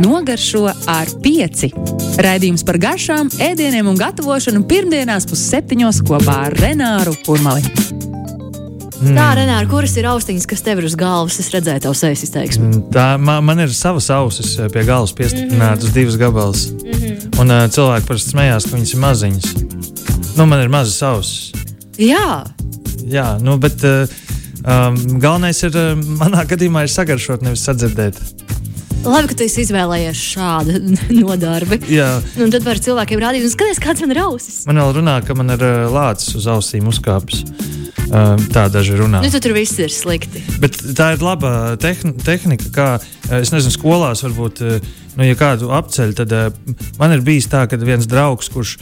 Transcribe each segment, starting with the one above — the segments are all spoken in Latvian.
Nogaršo ar pieci. Raidījums par garšām, ēdieniem un gatavošanu pirmdienās pusseptiņos kopā ar Renāru Kurmali. Mm. Tā, Renāra, kuras ir austiņas, kas tev ir uz galvas? Es redzēju, tev sejas izteiksmi. Mm, tā, man, man ir savas ausis eh, pie galvas piestiprinātas mm -hmm. divas gabalas. Mm -hmm. Un uh, cilvēki parasti smējās, ka viņas ir maziņas. Nu, man ir mazas ausis. Jā. Jā, nu, bet uh, um, galvenais ir, uh, manā gadījumā, ir sagaršot, nevis sadzirdēt. Labi, ka tu izvēlējies šādu nodarbi. Jā. Un tad var cilvēkiem rādīt, skaties, kāds man ir ausis. Man vēl runā, ka man ir lācis uz ausīm uzkāpis. Tā daži runā. Nu, tur viss ir slikti. Bet tā ir laba tehn tehnika, kā es nezinu, skolās varbūt. Nu, ja kādu apceļ, tad uh, man ir bijis tā, ka viens draugs, kurš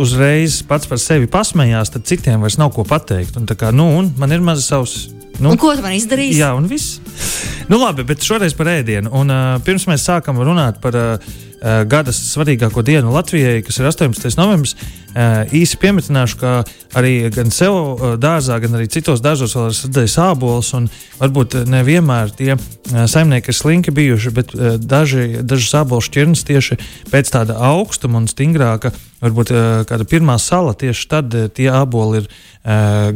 uzreiz pats par sevi pasmējās, tad citiem vairs nav ko pateikt. Un, kā, nu, un man ir mazas savas. Nu, un ko tu man izdarīsi? Jā, un viss. Nu, labi, bet šoreiz par ēdienu. Un, uh, pirms mēs sākam runāt par uh, gada svarīgāko dienu Latvijai, kas ir 18. novembris, īsi piemetināšu, ka arī gan sev uh, dārzā, gan arī citos dārzos vēl ir redzējis ābolus. Varbūt nevienmēr tie saimnieki ir slinki bijuši, bet daži, dažas ābolu šķirnes tieši pēc tāda augstuma un stingrāka varbūt kāda pirmā sala, tieši tad tie āboli ir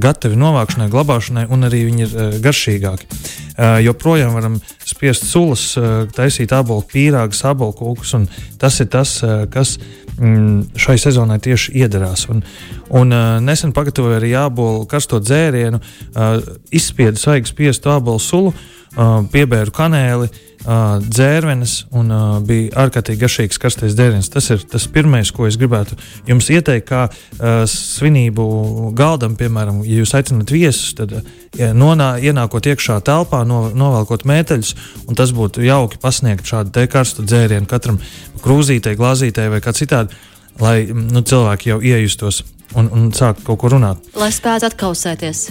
gatavi novākšanai, glabāšanai, un arī viņi ir garšīgāki. Joprojām varam spiest sulas, taisīt ābolu pīrāgus, ābolu kūkus, un tas ir tas, kas mm, šai sezonai tieši iederās. Un, un nesen pagatavoju arī ābolu karsto dzērienu, izspiedu svaigu spiestu ābolu sulu, piebēru kanēli, dzērvenes un uh, bija ārkārtīgi garšīgs karstais dzēriens. Tas ir tas pirmais, ko es gribētu jums ieteikt, kā uh, svinību galdam, piemēram, ja jūs aicinat viesus, tad ja nonā, ienākot iekšā telpā, no, novelkot mēteļus, un tas būtu jauki pasniegt šādu te karstu dzērienu katram krūzītei, glāzītei vai kā citādi, lai nu, cilvēki jau iejustos un, un sāk kaut ko runāt. Lai spētu atkausēties.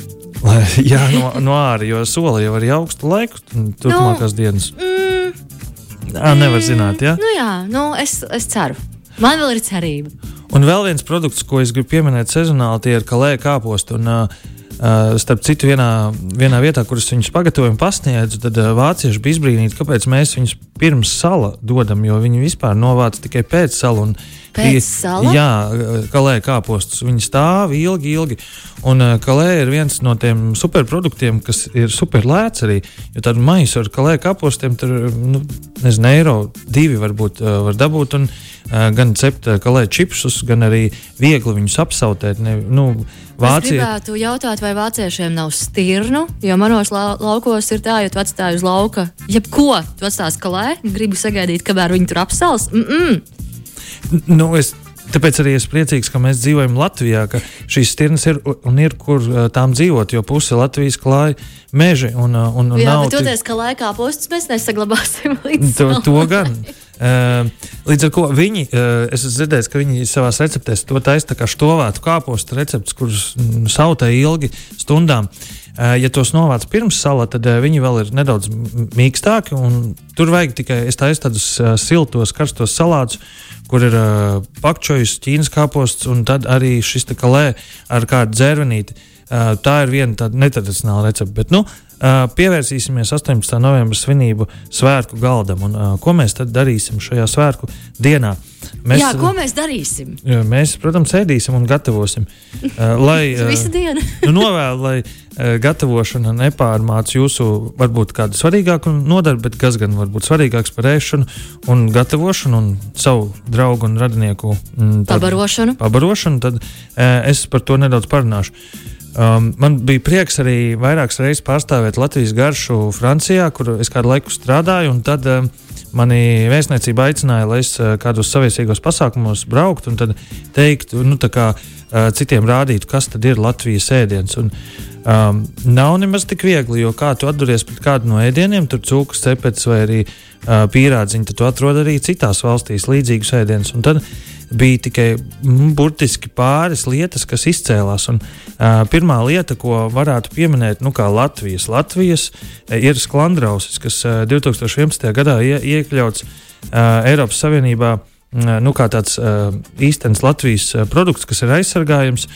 Lai, jā, no, no ārā, jo sola jau ir augstu laiku, turpmākās nu, dienas. Mm, à, nevar zināt, jā? Nu, jā, nu, es, es ceru. Man vēl ir cerība. Un vēl viens produkts, ko es gribu pieminēt sezonāli, tie ir kalēja kāposti. Un, uh, Uh, starp citu, vienā, vienā vietā, kuras viņus pagatavoju un pasniedzu, tad uh, vācieši bija izbrīnīti, kāpēc mēs viņus pirms sala dodam, jo viņi vispār novāc tikai pēc sala. Pēc sala? Jā, kalē kāpostus. Viņi stāv ilgi, ilgi. Un uh, kalē ir viens no tiem superproduktiem, kas ir superlēts arī. Jo tādu maisu ar kalē kāpostiem tur, nu, nezinu, eiro divi varbūt uh, var dabūt. Un, uh, gan cept kalē čipsus, gan arī viegli viņus apsautēt. Ne, nu, Vācija... Es gribētu jautāt, vai vāciešiem nav stirnu, jo manos la laukos ir tā, ja tu atstāji uz lauka jebko, tu atstāsi kalē, gribu sagaidīt, kamēr viņi tur apsals. Mm -mm. Nu, es Tāpēc arī esmu priecīgs, ka mēs dzīvojam Latvijā, ka šīs stirnas ir un ir, kur tām dzīvot, jo puse Latvijas klāja meži. Un, un, un Jā, bet toties, ka laikā postus mēs nesaglabāsim līdz to, to gan. Uh, līdz ar to viņi, uh, es esmu dzirdējis, ka viņi savā receptē to taisa kā štovētu kāpostu recepti, kurus mm, sautē ilgi stundām. Uh, ja tos novāc pirms sala, tad uh, viņi vēl ir nedaudz mīkstāki. Tur vajag tikai tādus siltos, karstos salātus, kur ir pakčojis, ķīnas kāposts un arī šis kalē ar kādu dzērvenīti. Tā ir viena tāda netradicionāla recepte. Bet, nu, uh, pievērsīsimies 18. novembra svinību svētku galdam. Un, uh, ko mēs tad darīsim šajā svētku dienā? Mēs, Jā, ko mēs darīsim? Mēs, protams, ēdīsim un gatavosim. Uh, lai, Visu dienu. nu, novēlu, lai gatavošana nepārmāca jūsu varbūt kādu svarīgāku nodarbi, bet kas gan varbūt svarīgāks par ēšanu un gatavošanu un savu draugu un radinieku mm, tad, pabarošanu. pabarošanu, tad es par to nedaudz parunāšu. Um, man bija prieks arī vairākas reizes pārstāvēt Latvijas garšu Francijā, kur es kādu laiku strādāju. Tad um, mani vēstniecība aicināja, lai es uh, kādos saviesīgos pasākumos brauktu un teiktu, nu, kā, uh, citiem rādītu, kas tad ir Latvijas ēdiens. Un, um, nav nemaz tik viegli, jo kā tu atduries pret kādu no ēdieniem, tur cūkas, cepets vai arī uh, pīrādziņu, tad tu atrod arī citās valstīs līdzīgus ēdienus. Un tad bija tikai mm, burtiski pāris lietas, kas izcēlās. Un, uh, pirmā lieta, ko varētu pieminēt, nu, kā Latvijas, Latvijas ir sklandrausis, kas uh, 2011. gadā ie, iekļauts uh, Eiropas Savienībā nu, kā tāds īstenis Latvijas produkts, kas ir aizsargājams,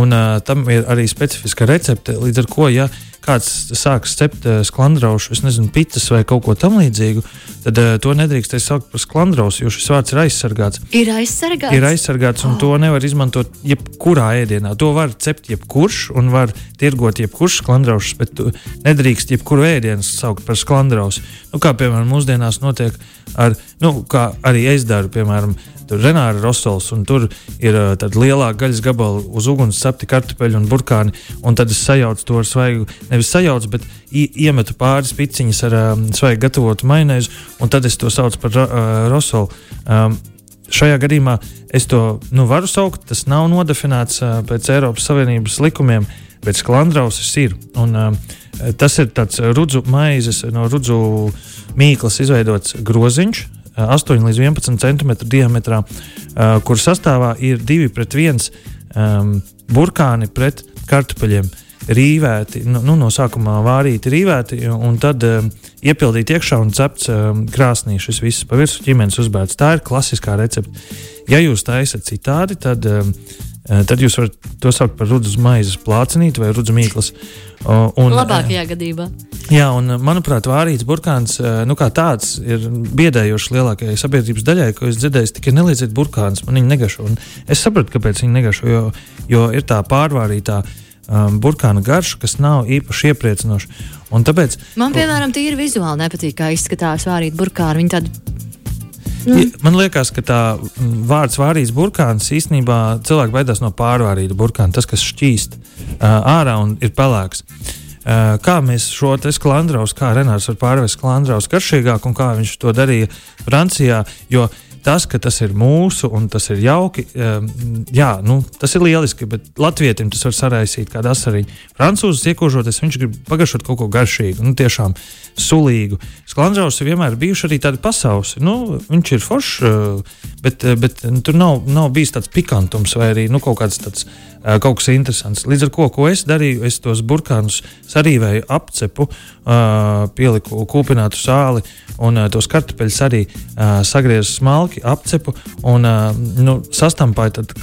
un tam ir arī specifiska recepte. Līdz ar to, ja kāds sāks cept sklandraušu, es nezinu, pitas vai kaut ko tamlīdzīgu, tad uh, to nedrīkstēs saukt par sklandrausu, jo šis vārds ir aizsargāts. Ir aizsargāts. Ir aizsargāts, un oh. to nevar izmantot jebkurā ēdienā. To var cept jebkurš, un var tirgot jebkurš sklandraušs, bet nedrīkst jebkuru ēdienu saukt par sklandrausu. Nu, kā piemēram mūsdienās notiek ar, nu, kā arī es daru, piemēram, Renāra Rosols, un tur ir uh, tāda lielāka gaļas gabala uz uguns, cepti kartupeļi un burkāni. Un tad es sajaucu to ar svaigu, nevis sajaucu, bet iemetu pāris piciņas ar um, svaigu gatavotu maināzi, un tad es to saucu par uh, Rosolu. Um, šajā gadījumā es to nu, varu saukt, tas nav nodefinēts uh, pēc Eiropas Savienības likumiem, bet sklandrausis ir. Un, uh, tas ir tāds rudzu maizes, no rudzu mīklas izveidots groziņš, 8 līdz 11 cm diametrā, uh, kur sastāvā ir 2 pret 1 um, burkāni pret kartupeļiem. Rīvēti, nu, nu, no sākuma vārīti, rīvēti, un tad um, iepildīti iekšā un cepts um, krāsnī. Šis viss pa virsmu ķīmenes uzbērts. Tā ir klasiskā recepte. Ja jūs taisat citādi, tad um, tad jūs varat to saukt par rudzu maizes plācinīti vai rudzu mīklas. Un, Labākajā gadījumā. Jā, un manuprāt, vārīts burkāns eh, nu, tāds ir biedējošs lielākajai sabiedrības daļai, ko es dzirdēju, tikai nelieciet burkāns, man viņi negašo. Un es sapratu, kāpēc viņi negašo, jo, jo ir tā pārvārītā um, burkāna garša, kas nav īpaši iepriecinoša. Tāpēc, man, piemēram, tīri vizuāli nepatīk, kā izskatās vārīt burkāni. Viņi tādi Nu. Man liekas, ka tā vārds vārīts burkāns īstenībā cilvēki baidās no pārvārīta burkāna, tas, kas šķīst uh, ārā un ir pelēks. Uh, kā mēs šo sklandraus, kā Renārs var pārvest sklandraus garšīgāk un kā viņš to darīja Francijā, jo tas, ka tas ir mūsu un tas ir jauki, um, jā, nu, tas ir lieliski, bet latvietim tas var saraisīt kādu asariņu. Francūzis iekožoties, viņš grib pagašot kaut ko garšīgu, nu, tiešām sulīgu. Sklandraus ir vienmēr bijuši arī tādi pasaules. Nu, viņš ir foršs, uh, bet, uh, bet nu, tur nav, nav bijis tāds pikantums vai arī nu, kaut kāds tāds. Uh, kaut kas interesants. Līdz ar to, ko es darīju, es tos burkānus sarīvēju, apcepu, pieliku kūpinātu sāli un tos kartupeļus arī sagriezu smalki, apcepu un nu, sastampāju tad,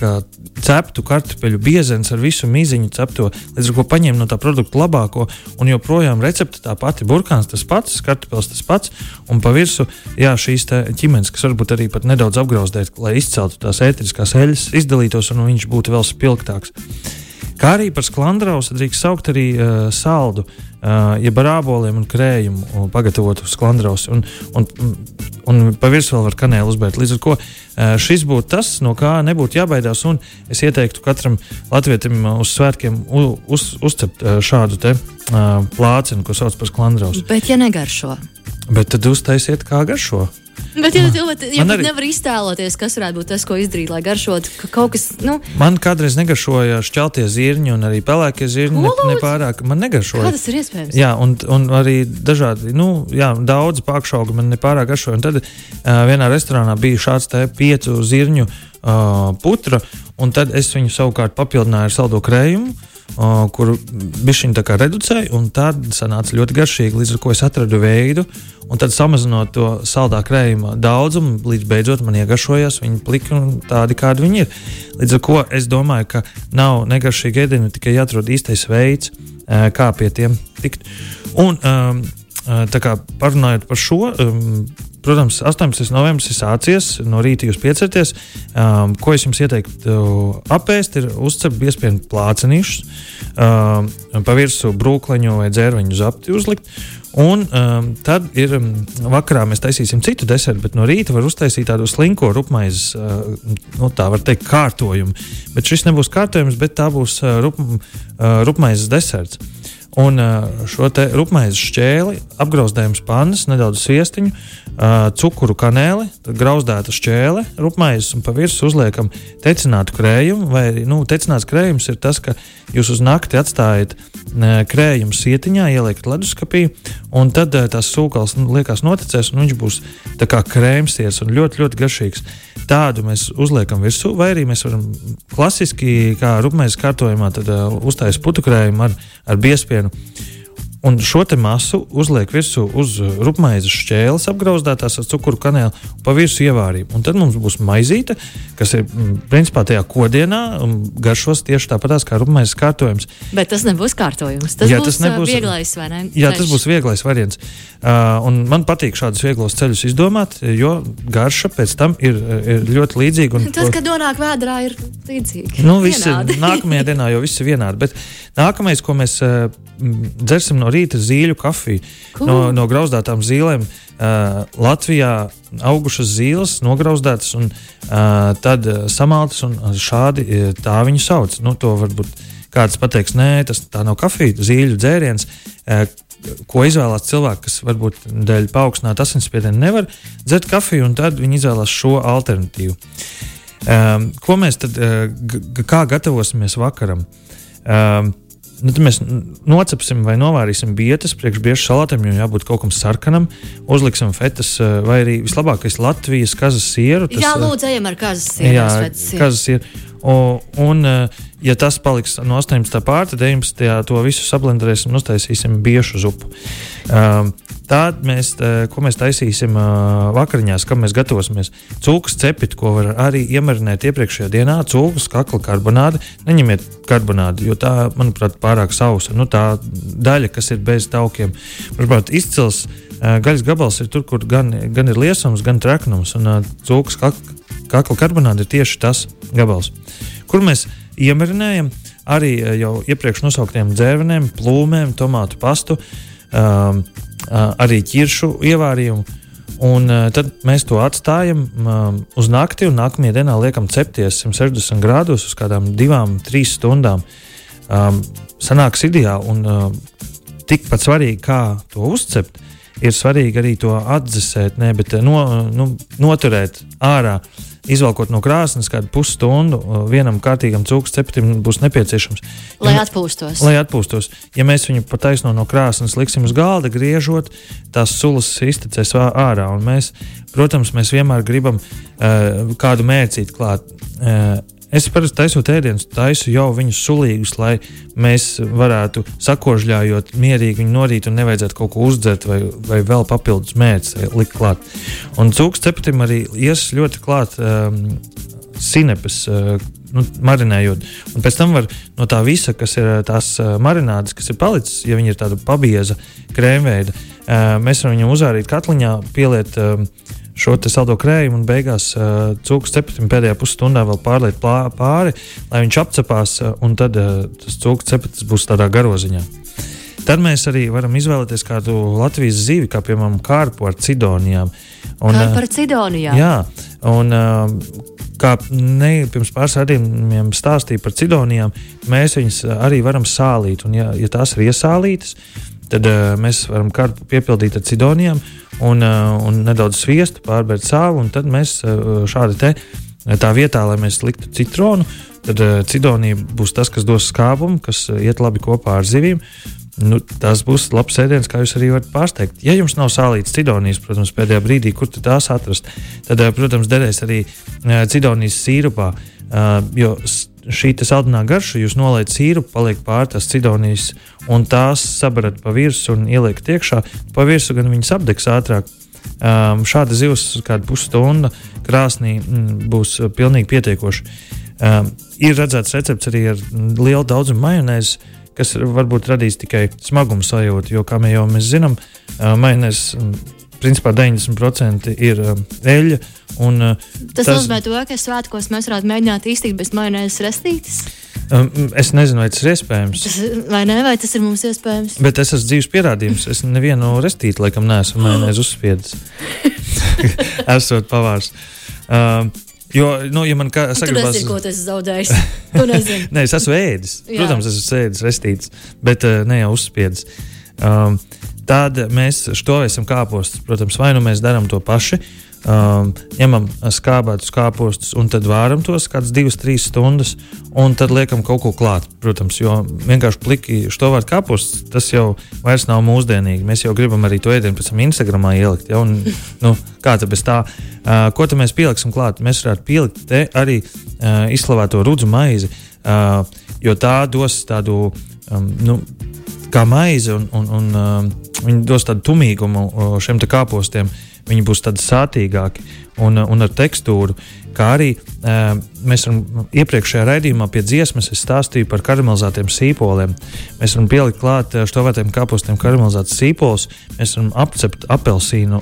ceptu kartupeļu biezens ar visu mīziņu cepto, līdz ar to paņēmu no tā produkta labāko, un joprojām recepte tā pati, burkāns tas pats, kartupeļs tas pats, un pa virsmu jā, šīs ķīmenes, kas varbūt arī pat nedaudz apgrauzdēt, lai izceltu tās ēteriskās eļļas, izdalītos un viņš būtu vēl spilgtāks. Kā arī par sklandrausu drīkst saukt arī uh, saldu, uh, jeb ar āboliem un krējumu pagatavotu sklandrausu. Un, un, un pa virsmu vēl var kanēlu uzbērt. Līdz ar to uh, šis būtu tas, no kā nebūtu jābaidās. Un es ieteiktu katram latvietim uz svētkiem uz, uzcept uh, šādu te, uh, plācienu, ko sauc par sklandrausu. Bet ja negaršo? Bet tad uztaisiet, kā garšo. Bet, ja, ja, ja arī... nevar iztēloties, kas varētu būt tas, ko izdarīt, lai garšotu, ka kaut kas. Nu... Man kādreiz negašoja šķeltie zirņi un arī pelēkie zirņi. Ne, nepārāk man negašoja. Kā tas ir iespējams? Jā, un, un arī dažādi, nu, jā, daudz pakšaugi man nepārāk garšoja. Un tad uh, vienā restorānā bija šāds te piecu zirņu uh, putra, un tad es viņu savukārt papildināju ar saldo krējumu kuru bišķiņu tā kā reducēju, un tad sanāca ļoti garšīgi, līdz ar ko es atradu veidu, un tad samazinot to saldā krējuma daudzumu, līdz beidzot man iegašojās viņi pliki un tādi, kādi viņi ir. Līdz ar ko es domāju, ka nav negaršīgi ēdieni, tikai jāatrod īstais veids, kā pie tiem tikt. Un, um, tā kā parunājot par šo, um, Protams, 18. novembris ir sācies, no rīta jūs piecerieties. Um, ko es jums ieteiktu apēst, ir uzcept biespienu plācenīšus, um, pa virsmu brūkleņu vai dzērveņu zapti uzlikt. Un um, tad ir vakarā mēs taisīsim citu desertu, bet no rīta var uztaisīt tādu slinko rupmaizes, uh, nu, tā var teikt, kārtojumu. Bet šis nebūs kārtojums, bet tā būs uh, rup, uh, rupmaizes deserts. Un šo rupmaizes šķēli, apgrauzdējums pannas, nedaudz viestiņu, cukuru kanēli, grauzdēta šķēle, rupmaizes un pa virsmu uzliekam tecinātu krējumu. Vai nu, tecināts krējums ir tas, ka jūs uz nakti atstājat krējumu sietiņā, ieliekat leduskapī, un tad tās sūkals nu, liekas noticēs, un viņš būs kā krēmsies un ļoti, ļoti garšīgs. Tādu mēs uzliekam virsū, vai arī mēs varam klasiski, kā rupmaizes kārtojumā, tad, uztaisīt putu krējumu ar, ar biespienu. Un šo masu uzliek virsū uz rupmaizes šķēles, apgrauzdētās ar cukuru kanēlu, pa virsmu ievārījumu. Un tad mums būs maizīte, kas ir mm, principā tajā kodienā, garšos tieši tāpatās kā rupmaizes kārtojums. Bet tas nebūs kārtojums. Tas, jā, būs, tas nebūs vieglais vai ne? Jā, tas būs vieglais variants. Uh, man patīk šādus vieglos ceļus izdomāt, jo garša pēc tam ir, ir ļoti līdzīga. Un, tas, kad nonāk vēdrā, ir līdzīgi. Nu, visi, nākamajā dienā jau viss ir vienādi. Bet nākamais, ko mēs uh, dzersim no rīta, zīļu kafija. Cool. No, no grauzdētām zīlēm. Uh, Latvijā augušas zīles, nograuzdētas un uh, tad uh, samaltas, un šādi uh, tā viņu sauc. Nu, to varbūt kāds pateiks, nē, tas tā nav kafija, zīļu dzēriens. Uh, ko izvēlās cilvēki, kas varbūt dēļ paaugstināta asinsspiediena nevar dzert kafiju, un tad viņi izvēlās šo alternatīvu. Um, ko mēs tad, uh, kā gatavosimies vakaram? Um, nu, mēs nocepsim vai novārīsim bietas priekš biežas salātiem, jo jābūt kaut kam sarkanam. Uzliksim fetas vai arī vislabākais Latvijas kazas sieru. Tas, jā, lūdzu, ejam ar kazas sieru. Jā, kazas sieru. Un, un, ja tas paliks no 18. pārta, 19. to visu sablenderēsim un uztaisīsim biešu zupu. Um, Tad mēs, ko mēs taisīsim vakariņās, kam mēs gatavosimies. Cūkas cepit, ko var arī iemarinēt iepriekšējā dienā. Cūkas, kakla karbonāde. Neņemiet karbonādi, jo tā, manuprāt, pārāk sausa. Nu, tā daļa, kas ir bez taukiem, manuprāt, izcils. Gaļas gabals ir tur, kur gan, gan ir liesums, gan traknums. Un cūkas kakla karbonāde ir tieši tas gabals, kur mēs iemarinējam arī jau iepriekš nosauktiem dzērveniem, plūmēm, tomātu pastu. Um, arī ķiršu ievārījumu. Un uh, tad mēs to atstājam um, uz nakti, un nākamajā dienā liekam cepties 160 grādos uz kādām divām, trīs stundām. Um, sanāks ideāli, un uh, tikpat svarīgi, kā to uzcept, ir svarīgi arī to atdzesēt, ne, bet no, nu, noturēt ārā. Uh, izvelkot no krāsnes kādu pusstundu, vienam kārtīgam cūku ceptim būs nepieciešams. Lai ja, atpūstos. Lai atpūstos. Ja mēs viņu pa taisno no krāsnes liksim uz galda, griežot, tās sulas iztecēs ārā. Mēs, protams, mēs vienmēr gribam uh, kādu mērcīt klāt. Uh, Es parasti taisot ēdienus, taisu jau viņus sulīgus, lai mēs varētu sakožļājot, mierīgi viņu norīt un nevajadzētu kaut ko uzdzert vai, vai vēl papildus mērķus likt klāt. Un cūks cepatim arī ies ļoti klāt um, sinepes. Uh, nu, marinējot. Un pēc tam var no tā visa, kas ir uh, tās uh, marinādes, kas ir palicis, ja viņi ir tāda pabieza, krēmveida, uh, mēs varam viņu uzvārīt katliņā, pieliet uh, šo saldo krējumu un beigās uh, cūku cepetim pēdējā pusstundā vēl pārliet plā, pāri, lai viņš apcepās, uh, un tad uh, tas cūku cepetis būs tādā garoziņā. Tad mēs arī varam izvēlēties kādu Latvijas zīvi, kā piemēram kārpu ar cidonijām. Un, kā par cidonijām? Jā, un kā ne, pirms pāris gadiem stāstīja par cidonijām, mēs viņus arī varam sālīt. Un, ja, ja tās ir iesālītas, tad uh, mēs varam kārpu piepildīt ar cidonijām un, uh, un nedaudz sviestu, pārbērt sāli. Tad mēs uh, šādi te tā vietā, lai mēs liktu citronu, tad cidonija būs tas, kas dos skābumu, kas iet labi kopā ar zivīm. Nu, tas būs labs ēdiens, kā jūs arī varat pārsteigt. Ja jums nav sālītas cidonijas, protams, pēdējā brīdī, kur tās atrast, tad, protams, derēs arī cidonijas sīrupā. Jo šī saldināta garša, jūs nolaidat sīrupu, paliek pāri tās cidonijas, un tās sabarat pa virsmu un ieliekat iekšā. Pa virsmu gan viņas apdegs ātrāk. Um, šāda zivs kāda pusstunda krāsnī mm, būs pilnīgi pietiekoša. Um, ir redzēts recepts arī ar lielu daudzumu majonēzes, kas varbūt radīs tikai smagumu sajūtu, jo, kā jau mēs zinām, uh, majonēzes principā 90% ir uh, eļļa. Un, uh, tas, tas nozīmē, to, ka svētkos mēs varētu mēģināt iztikt bez majonēzes restītes. Um, es nezinu, vai tas ir iespējams. Tas, vai ne, vai tas ir mums iespējams? Bet es esmu dzīves pierādījums. Es nevienu restīti, laikam, neesmu majonēzi uzspiedis. Esot pavārs. Um, Jo, nu, ja man kā sagribās... Tas ir, ko tu esi zaudējis. Nē, es esmu ēdis. Protams, es esmu ēdis, restīts, bet uh, ne jau uzspiedis. Um, Tad mēs štovēsim kāpostus. Protams, vai nu mēs darām to paši, um, ņemam skābētus kāpostus un tad vāram tos kādas divas, trīs stundas, un tad liekam kaut ko klāt. Protams, jo vienkārši pliki štovāt kāpostus, tas jau vairs nav mūsdienīgi. Mēs jau gribam arī to ēdienu pēc tam Instagramā ielikt. Ja? Un, nu, kā tad bez tā? Uh, ko tad mēs pieliksim klāt? Mēs varētu pielikt te arī uh, izslavēto rudzu maizi, uh, jo tā dos tādu. Um, nu, kā maize, un, un, un uh, viņi dos tādu tumīgumu uh, šiem kāpostiem. Viņi būs tādi sātīgāki un, un ar tekstūru. Kā arī mēs varam iepriekšējā raidījumā pie dziesmas stāstīju par karamelizētiem sīpoliem. Mēs varam pielikt klāt štovētiem kāpostiem karamelizētas sīpols, mēs varam apcept apelsīnu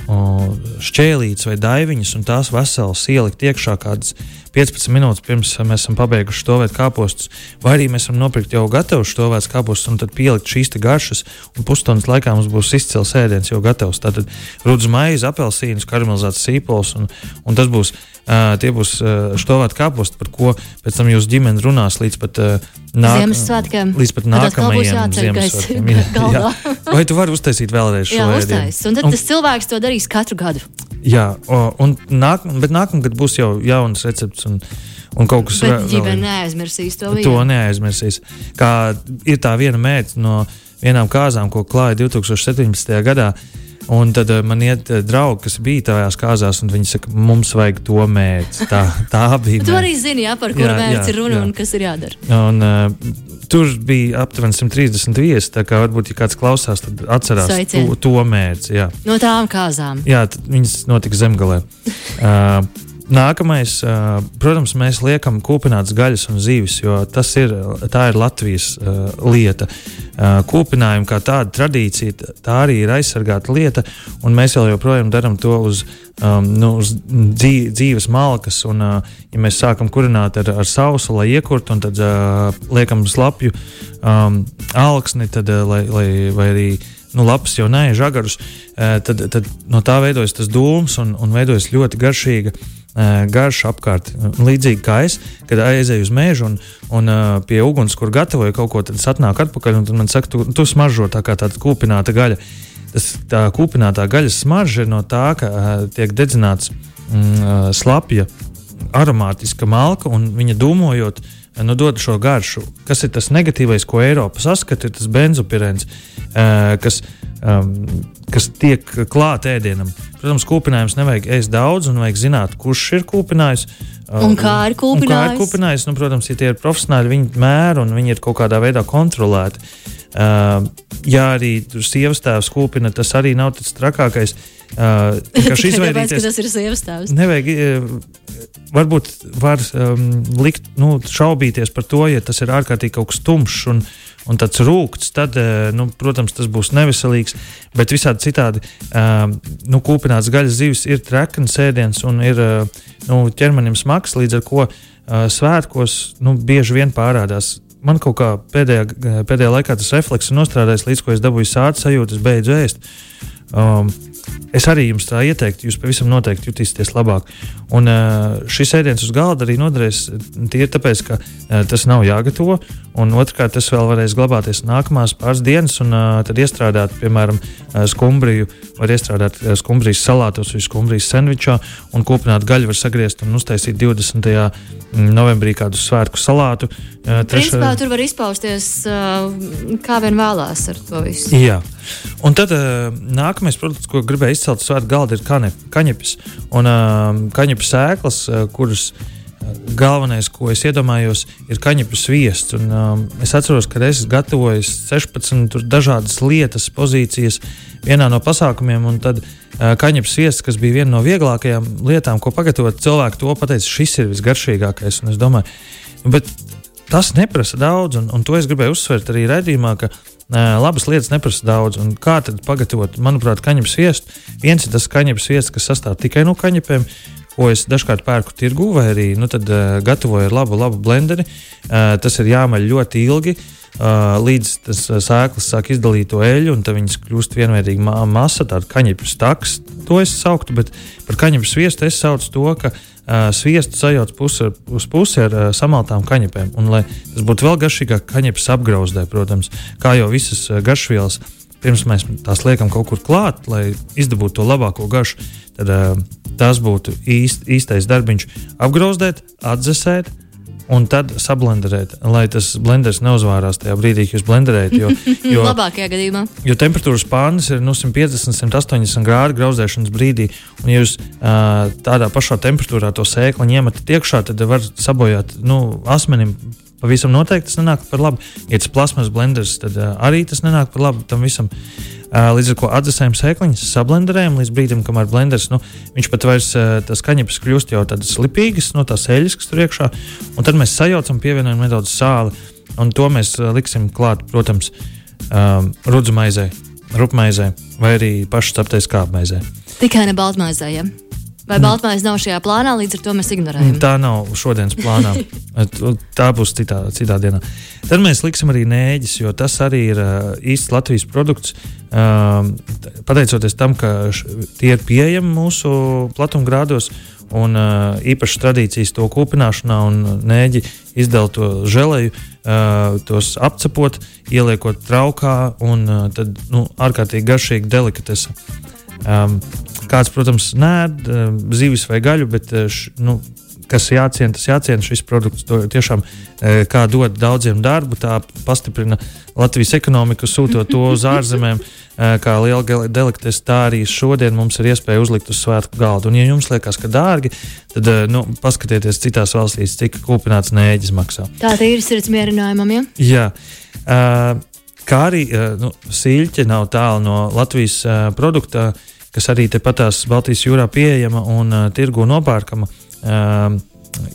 šķēlītes vai daiviņas un tās veselas ielikt iekšā kādas 15 minūtes pirms mēs esam pabeiguši stāvēt kāpostus, vai arī mēs varam nopirkt jau gatavus stāvētus kāpostus un tad pielikt šīs garšas, un pusstundas laikā mums būs izcils ēdiens jau gatavs. Tātad rudzu maize, apelsīns, karamelizēts sīpols, un, un tas būs. Uh, tie būs uh, stāvēt kāposti, par ko pēc tam jūsu ģimene runās līdz pat uh, nāk, Ziemassvētkiem. Līdz pat nākamajam Ziemassvētkiem. Jā, jā. Vai tu vari uztaisīt vēlreiz šo jā, uztais. Un tad un, tas cilvēks to darīs katru gadu. Jā, un nāk, bet nākamgad būs jau jauns recepts. Un, un kaut kas tāds - ģimene neaizmirsīs to. To neaizmirsīs. Kā ir tā viena mēte no vienām kāzām, ko klāja 2017. gadā. Un tad uh, man iet uh, draugi, kas bija tajās kāzās, un viņi saka, mums vajag to mērķi. Tā, tā bija. tu arī zini, jā, par kuru mērķi ir runa jā. un kas ir jādara. Un, uh, Tur bija aptuveni 130 viesi. Tā kā varbūt, ja kāds klausās, tad atcerās Sveicien. to, to mērķi. Jā. No tām kāzām. Jā, viņas notika zemgalē. uh, Nākamais, protams, mēs liekam kūpinātas gaļas un zīves, jo ir, ir Latvijas uh, lieta. Uh, kūpinājumi kā tāda tradīcija, tā arī ir aizsargāta lieta, un mēs vēl joprojām darām to uz, um, nu, uz dzīves malkas. Un, uh, ja mēs sākam kurināt ar, ar sausu, lai iekurtu, un tad liekam slapju um, alksni, tad, lai, lai, vai arī nu, lapas jau nē, žagarus, tad, tad no tā veidojas tas dūms un, un veidojas ļoti garšīga garš apkārt. Līdzīgi kā es, kad aizēju uz mežu un, un pie uguns, kur gatavoju kaut ko, tad es atnāku atpakaļ un man saka, tu, tu smaržo tā kā tāda kūpināta gaļa. Tas, tā kūpinātā gaļas smarža ir no tā, ka tiek dedzināts mm, slapja, aromātiska malka un viņa dūmojot. Nu, dod šo garšu. Kas ir tas negatīvais, ko Eiropa saskata, ir tas benzopirēns, kas um, kas tiek klāta ēdienam. Protams, kūpinājums nevajag ēst daudz, un vajag zināt, kurš ir kūpinājis. Un kā ir kūpinājis? Kā ir kūpinājis? Nu, protams, ja tie ir profesionāļi, viņi mēra un viņi ir kaut kādā veidā kontrolēti. Uh, ja arī tur sievas tēvs kūpina, tas arī nav tas trakākais. Uh, Kāpēc izvairīties... tas ir sievas tēvs? Nevajag, uh, varbūt var um, likt, nu, šaubīties par to, ja tas ir ārkārtīgi kaut kas tumšs un, un tāds rūkts, tad, uh, nu, protams, tas būs neveselīgs. Bet visādi citādi, uh, nu, kūpināts gaļas zivis ir trekns ēdiens un ir uh, nu, ķermenim smags, līdz ar ko uh, svētkos nu, bieži vien parādās man kaut kā pēdējā, pēdējā laikā tas refleks ir nostrādājis, līdz ko es dabūju sāpes sajūtu, es beidzu ēst. Um, Es arī jums tā ieteiktu, jūs pavisam noteikti jutīsieties labāk. Un uh, šis ēdiens uz galda arī noderēs tīri tāpēc, ka uh, tas nav jāgatavo. Un otrkārt, tas vēl varēs glabāties nākamās pāris dienas, un uh, tad iestrādāt, piemēram, skumbriju, var iestrādāt skumbrijas salātos vai skumbrijas sandvičā, un kopināt gaļu var sagriezt un uztaisīt 20. novembrī kādu svētku salātu. Trešā... Principā tur var izpausties kā vien vēlās ar to visu. Jā. Un tad nākamais produkts, ko gribēju izcelt svētku galda, ir kaņep, kaņepes. Un uh, kaņepes sēklas, uh, kuras galvenais, ko es iedomājos, ir kaņepes viests. Un, um, es atceros, ka es gatavoju 16 dažādas lietas, pozīcijas vienā no pasākumiem, un tad uh, kaņepes viests, kas bija viena no vieglākajām lietām, ko pagatavot, cilvēki to pateica, šis ir visgaršīgākais. Un es domāju, bet tas neprasa daudz, un, un to es gribēju uzsvērt arī redzījumā, ka labas lietas neprasa daudz. Un kā tad pagatavot, manuprāt, kaņepes viestu? Viens ir tas kaņepes viests, kas sastāv tikai no kaņepēm, ko es dažkārt pērku tirgū, vai arī nu, tad, uh, gatavoju ar labu, labu blenderi. Uh, tas ir jāmaļ ļoti ilgi. Uh, līdz tas uh, sēklas sāk izdalīt to eļļu, un viņas kļūst vienveidīga ma masa, tāda kaņepes taks. To es sauktu, bet par kaņepes viestu es saucu to, ka uh, uh, sviestu sajauc pusi, uz pusi ar uh, samaltām kaņepēm. Un, lai tas būtu vēl garšīgāk, kaņepes apgrauzdē, protams, kā jau visas uh, garšvielas. Pirms mēs tās liekam kaut kur klāt, lai izdabūtu to labāko garšu, tad uh, tas būtu īst, īstais darbiņš. Apgrauzdēt, atdzesēt, un tad sablenderēt, lai tas blenders neuzvārās tajā brīdī, kad jūs blenderējat. Jo, jo, Labākajā gadījumā. Jo temperatūras pārnes ir nu, 150, 180 grādi grauzdēšanas brīdī, un ja jūs uh, tādā pašā temperatūrā to sēklu ņemat iekšā, tad var sabojāt nu, asmenim pavisam noteikti tas nenāk par labu. Ja tas plasmas blenders, tad uh, arī tas nenāk par labu tam visam. Uh, līdz ar to atdzesējam sēkliņas, sablenderējam līdz brīdim, kamēr blenders, nu, viņš pat vairs tas kaņepes kļūst jau tādas lipīgas, no tās eļļas, kas tur iekšā, un tad mēs sajaucam, pievienojam nedaudz sāli, un to mēs liksim klāt, protams, um, rudzumaizē, rupmaizē vai arī pašu ceptais kāpmaizē. Tikai ne baltmaizē, ja? Vai baltmaize nav šajā plānā, līdz ar to mēs ignorējam? Tā nav šodienas plānā. Tā būs citā, citā dienā. Tad mēs liksim arī nēģis, jo tas arī ir īsts Latvijas produkts. Pateicoties tam, ka tie ir pieejami mūsu platumgrādos, un īpašas tradīcijas to kūpināšanā, un nēģi izdala to želeju, tos apcepot, ieliekot traukā, un tad nu, ārkārtīgi garšīgi delikatese. Um, kāds, protams, nē, um, zivis vai gaļu, bet uh, š, nu, kas jāciena, tas jāciena. Šis produkts tiešām uh, kā dod daudziem darbu, tā pastiprina Latvijas ekonomiku, sūtot to uz ārzemēm. Uh, kā liela delikatese, tā arī šodien mums ir iespēja uzlikt uz svētku galdu. Un, ja jums liekas, ka dārgi, tad nu, paskatieties citās valstīs, cik kūpināts nēģis maksā. Tā ir sirds mierinājumam, ja? Jā. Uh, kā arī nu, sīļķe nav tālu no Latvijas uh, produkta, kas arī tepatās Baltijas jūrā pieejama un uh, tirgu nopērkama. Uh,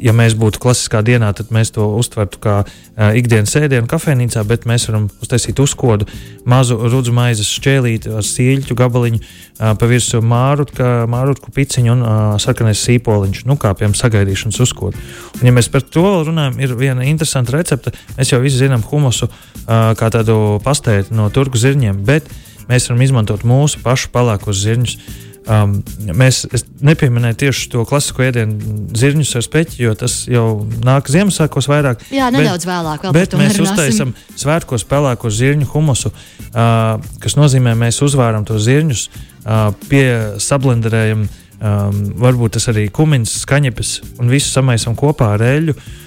ja mēs būtu klasiskā dienā, tad mēs to uztvertu kā uh, ikdienas ēdienu kafejnīcā, bet mēs varam uztaisīt uzkodu, mazu rudzu maizes šķēlīti ar sīļķu gabaliņu, uh, pa virsmu mārutku, mārutku piciņu un uh, sarkanais sīpoliņš, nu kā piemēram sagaidīšanas uzkodu. Un, ja mēs par to runājam, ir viena interesanta recepte. Mēs jau visi zinām humusu uh, kā tādu pastēti no turku zirņiem, bet mēs varam izmantot mūsu pašu palākos zirņus. Um, mēs nepieminējām tieši to klasisko ēdienu, zirņus ar speķi, jo tas jau nāk Ziemassvētkos vairāk. Jā, nedaudz bet, vēlāk. Bet mēs uztaisām svētkos pelēko zirņu humusu, uh, kas nozīmē, mēs uzvāram tos zirņus, uh, pie sablenderējam, um, varbūt tas arī kumins, skaņepes un visu samaisam kopā ar eļļu. Uh,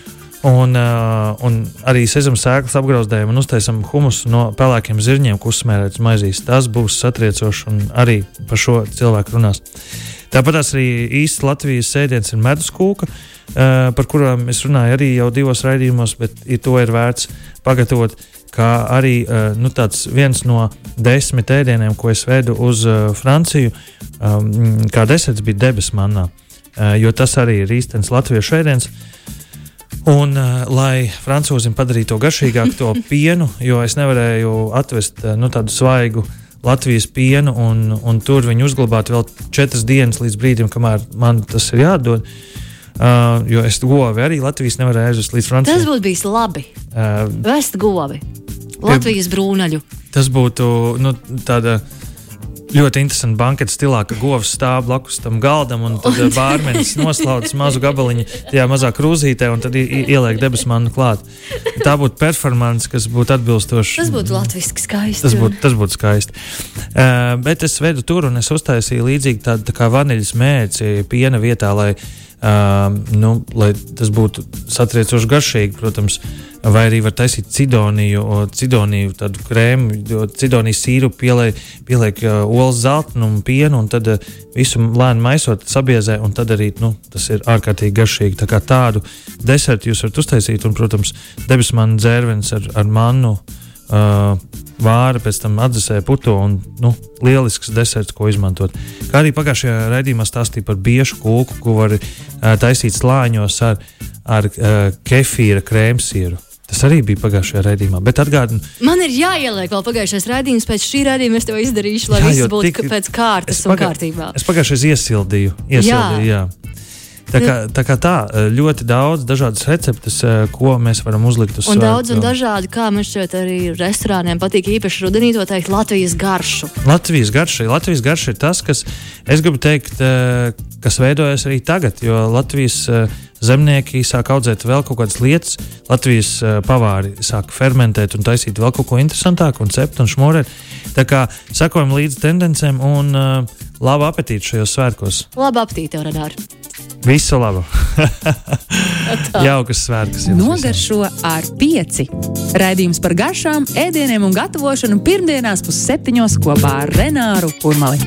Un, uh, un arī sezam sēklas apgrauzdējam un uztaisam humusu no pelēkiem zirņiem, ko uzsmērēts maizīs. Tas būs satriecoši un arī par šo cilvēku runās. Tāpat arī īsts Latvijas sēdiens ir medus kūka, uh, par kurām es runāju arī jau divos raidījumos, bet to ir vērts pagatavot. Kā arī uh, nu, viens no desmit ēdieniem, ko es vedu uz Franciju, um, kā deserts bija debesu manā, jo tas arī ir īstenis latviešu ēdiens. Un, uh, lai francūzim padarītu to garšīgāku, to pienu, jo es nevarēju atvest uh, nu, tādu svaigu Latvijas pienu, un, un tur viņu uzglabāt vēl četras dienas līdz brīdim, kamēr man tas ir jādod. Uh, jo es govi arī Latvijas nevarēju aizvest līdz Francijai. Tas būtu bijis labi. Uh, Vest govi. Latvijas brūnaļu. Tas būtu nu, tāda ļoti interesanti banketa stilā, ka govs stāv blakus tam galdam, un tad bārmenis noslauc mazu gabaliņu tajā mazā krūzītē, un tad ieliek debesu manu klāt. Tā būtu performance, kas būtu atbilstoša. Tas būtu latviešu skaisti. Tas būtu, tas būtu skaisti. Uh, bet es vedu tur, un es uztaisīju līdzīgi tādu tā kā vaniļas mērci piena vietā, lai, uh, nu, lai tas būtu satriecoši garšīgi, protams. Vai arī var taisīt cidoniju, cidoniju tādu krēmu, cidonijas sīrupu, pieliek, pieliek uh, olas zeltnumu, pienu un tad uh, visu lēni maisot, sabiezē, un tad arī nu, tas ir ārkārtīgi garšīgi. Tā kā tādu desertu jūs varat uztaisīt, un, protams, debesu man dzērvens ar, ar mannu. Uh, vāra, pēc tam atdzesēja puto un nu, lielisks deserts, ko izmantot. Kā arī pagājušajā raidījumā stāstīja par biešu kūku, ko var uh, taisīt slāņos ar, ar uh, kefīra krēmsieru. Tas arī bija pagājušajā raidījumā. Bet atgādinu, man ir jāieliek vēl pagājušais raidījums. Pēc šī raidījuma es to izdarīšu, lai jā, viss būtu tik, pēc kārtas un pagā, kārtībā. Es pagājušajā iesildīju. iesildīju jā. Jā. Tā kā, tā kā tā, ļoti daudz dažādas receptes, ko mēs varam uzlikt uz un daudz un dažādi, kā man šķiet, arī restorāniem patīk īpaši rudenī to teikt Latvijas garšu. Latvijas garša, Latvijas garša ir tas, kas, es gribu teikt, kas veidojas arī tagad, jo Latvijas zemnieki sāk audzēt vēl kaut kādas lietas, Latvijas pavāri sāk fermentēt un taisīt vēl kaut ko interesantāku, un cept un šmorēt. Tā kā sakojam līdzi tendencēm un uh, labu apetīti šajos svētkos. Labu apetīti, Renāri! Visu labu! Jaukas svētkus! Nogaršo ar pieci. Raidījums par garšām, ēdieniem un gatavošanu pirmdienās pusseptiņos kopā ar Renāru Urmali.